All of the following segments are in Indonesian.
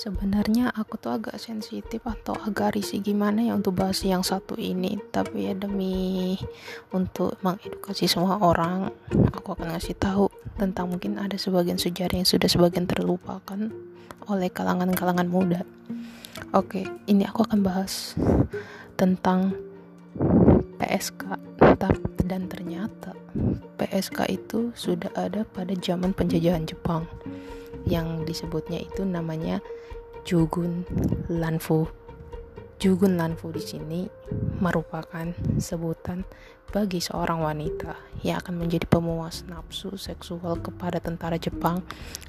Sebenarnya aku tuh agak sensitif atau agak risih gimana ya untuk bahas yang satu ini. Tapi ya demi untuk mengedukasi semua orang Aku akan ngasih tahu tentang mungkin ada sebagian sejarah yang sudah sebagian terlupakan oleh kalangan-kalangan muda. Oke, ini aku akan bahas tentang PSK Dan ternyata PSK itu sudah ada pada zaman penjajahan Jepang. Yang disebutnya itu namanya Jugun Lanfu. Jugun Lanfu di sini merupakan sebutan bagi seorang wanita yang akan menjadi pemuas nafsu seksual kepada tentara Jepang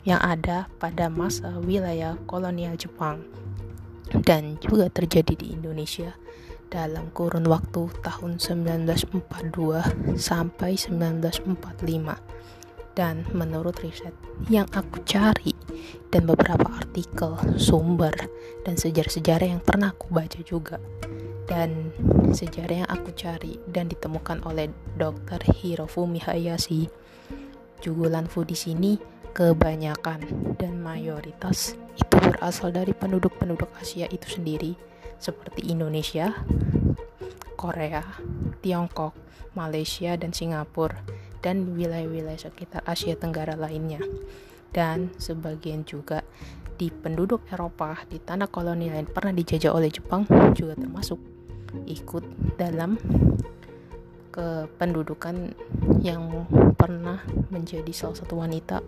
yang ada pada masa wilayah kolonial Jepang dan juga terjadi di Indonesia dalam kurun waktu tahun 1942 sampai 1945 dan menurut riset yang aku cari dan beberapa artikel, sumber, dan sejarah-sejarah yang pernah aku baca juga dan sejarah yang aku cari dan ditemukan oleh Dr. Hirofumi Hayashi jugulan fu di sini kebanyakan dan mayoritas itu berasal dari penduduk-penduduk Asia itu sendiri seperti Indonesia, Korea, Tiongkok, Malaysia, dan Singapura dan wilayah-wilayah sekitar Asia Tenggara lainnya. Dan sebagian juga di penduduk Eropa di tanah kolonial yang pernah dijajah oleh Jepang juga termasuk ikut dalam kependudukan yang pernah menjadi salah satu wanita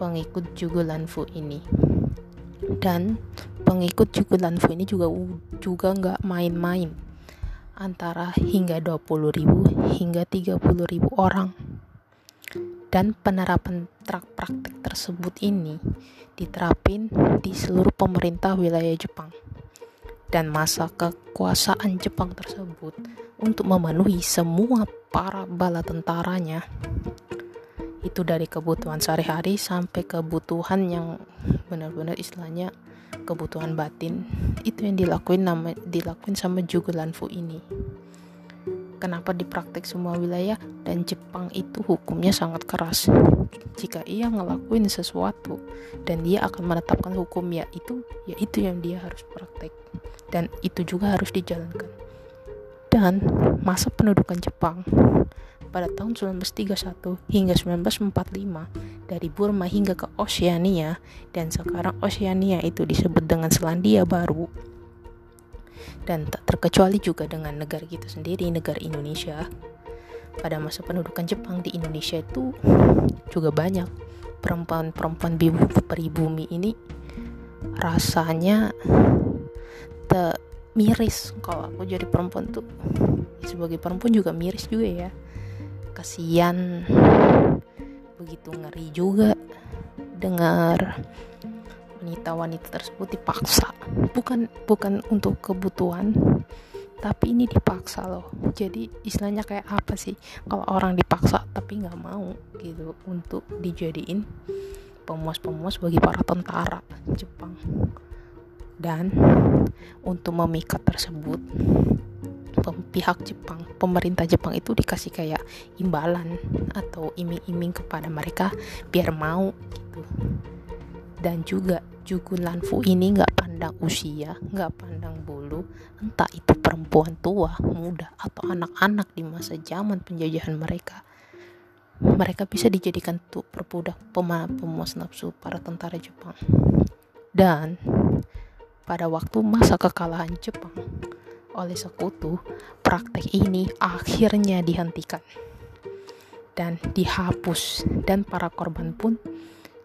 pengikut Jugulanfu ini. Dan pengikut Jugulanfu ini juga juga nggak main-main antara hingga 20.000 hingga 30.000 orang dan penerapan praktek tersebut ini diterapin di seluruh pemerintah wilayah Jepang. Dan masa kekuasaan Jepang tersebut untuk memenuhi semua para bala tentaranya. Itu dari kebutuhan sehari-hari sampai kebutuhan yang benar-benar istilahnya kebutuhan batin. Itu yang dilakuin nama dilakuin sama Jugulanfu ini kenapa dipraktek semua wilayah dan Jepang itu hukumnya sangat keras. Jika ia ngelakuin sesuatu dan dia akan menetapkan hukum ya itu ya itu yang dia harus praktek. Dan itu juga harus dijalankan. Dan masa pendudukan Jepang pada tahun 1931 hingga 1945 dari Burma hingga ke Oceania dan sekarang Oceania itu disebut dengan Selandia Baru dan tak terkecuali juga dengan negara kita sendiri, negara Indonesia. Pada masa pendudukan Jepang di Indonesia itu juga banyak perempuan-perempuan pribumi ini rasanya tak miris. Kalau aku jadi perempuan tuh sebagai perempuan juga miris juga ya. Kasihan begitu ngeri juga dengar wanita-wanita tersebut dipaksa bukan bukan untuk kebutuhan tapi ini dipaksa loh. Jadi istilahnya kayak apa sih? Kalau orang dipaksa tapi nggak mau gitu untuk dijadiin pemuas-pemuas bagi para tentara Jepang. Dan untuk memikat tersebut pihak Jepang, pemerintah Jepang itu dikasih kayak imbalan atau iming-iming kepada mereka biar mau gitu. Dan juga Jugun Lanfu ini nggak pandang usia, nggak pandang bulu, entah itu perempuan tua, muda, atau anak-anak di masa zaman penjajahan mereka. Mereka bisa dijadikan untuk perbudak pemuas nafsu para tentara Jepang. Dan pada waktu masa kekalahan Jepang oleh sekutu, praktek ini akhirnya dihentikan dan dihapus dan para korban pun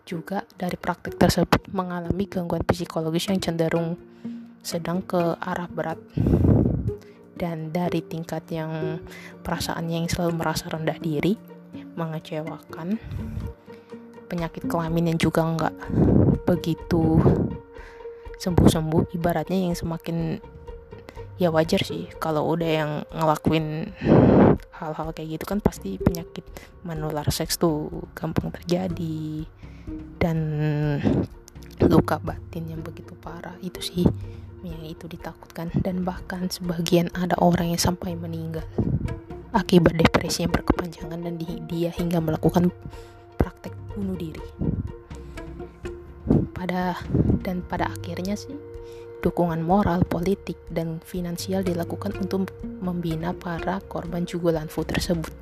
juga dari praktik tersebut mengalami gangguan psikologis yang cenderung sedang ke arah berat. Dan dari tingkat yang perasaannya yang selalu merasa rendah diri mengecewakan penyakit kelamin yang juga nggak begitu sembuh-sembuh ibaratnya yang semakin ya wajar sih kalau udah yang ngelakuin hal-hal kayak gitu kan pasti penyakit menular seks tuh gampang terjadi dan luka batin yang begitu parah itu sih yang itu ditakutkan. Dan bahkan sebagian ada orang yang sampai meninggal akibat depresi yang berkepanjangan dan dia hingga melakukan praktek bunuh diri. Pada dan pada akhirnya sih dukungan moral, politik, dan finansial dilakukan untuk membina para korban Jugolanfu tersebut.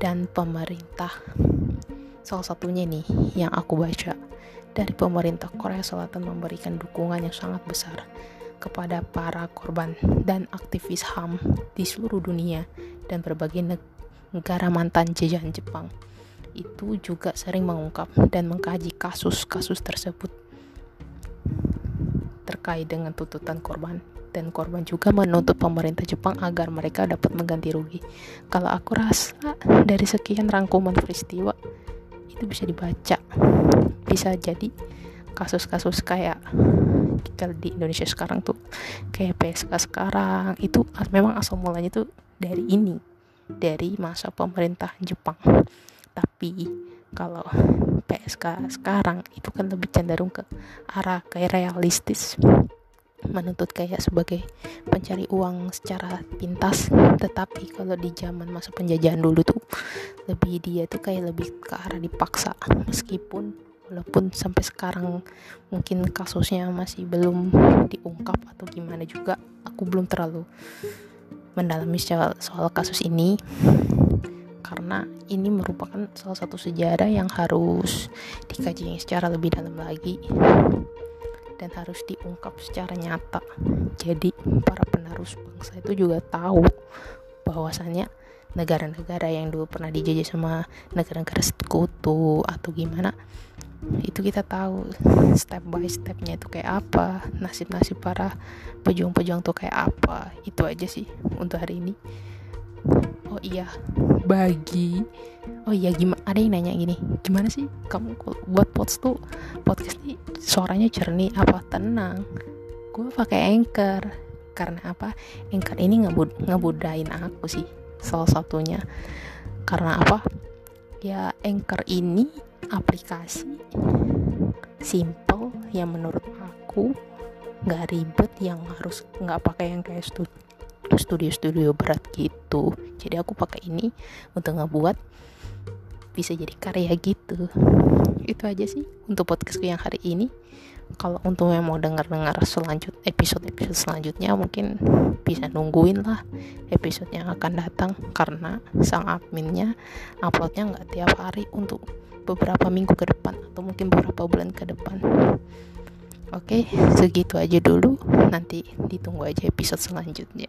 Dan pemerintah salah satunya nih yang aku baca. Dari pemerintah Korea Selatan memberikan dukungan yang sangat besar kepada para korban dan aktivis HAM di seluruh dunia dan berbagai negara mantan jajahan Jepang. Itu juga sering mengungkap dan mengkaji kasus-kasus tersebut terkait dengan tuntutan korban. Dan korban juga menuntut pemerintah Jepang agar mereka dapat mengganti rugi. Kalau aku rasa dari sekian rangkuman peristiwa itu bisa dibaca, bisa jadi kasus-kasus kayak kalau di Indonesia sekarang tuh kayak PSK sekarang itu memang asal mulanya tuh dari ini dari masa pemerintah Jepang. Tapi kalau PSK sekarang itu kan lebih cenderung ke arah kayak realistis menuntut kayak sebagai pencari uang secara pintas. Tetapi kalau di zaman masa penjajahan dulu tuh lebih dia tuh kayak lebih ke arah dipaksa. Meskipun walaupun sampai sekarang mungkin kasusnya masih belum diungkap atau gimana juga aku belum terlalu mendalami soal, soal kasus ini. Karena ini merupakan salah satu sejarah yang harus dikaji secara lebih dalam lagi dan harus diungkap secara nyata. Jadi para penerus bangsa itu juga tahu bahwasannya negara-negara yang dulu pernah dijajah sama negara-negara sekutu atau gimana itu kita tahu step by stepnya itu kayak apa nasib-nasib para pejuang-pejuang tuh kayak apa. Itu aja sih untuk hari ini. Oh iya bagi. Oh iya gimana ada yang nanya gini gimana sih kamu buat podcast tuh? Podcast ini suaranya jernih apa tenang. Gue pakai anchor. Karena apa? Anchor ini ngebud ngebudain aku sih salah satunya. Karena apa? Ya anchor ini aplikasi simple yang menurut aku nggak ribet yang harus nggak pakai yang kayak studio studio-studio berat gitu. Jadi aku pakai ini untuk ngebuat bisa jadi karya gitu itu aja sih untuk podcastku yang hari ini kalau untuk yang mau dengar-dengar selanjut episode-episode selanjutnya mungkin bisa nungguin lah episode yang akan datang karena sang adminnya uploadnya nggak tiap hari untuk beberapa minggu ke depan atau mungkin beberapa bulan ke depan Oke, segitu aja dulu. Nanti ditunggu aja episode selanjutnya.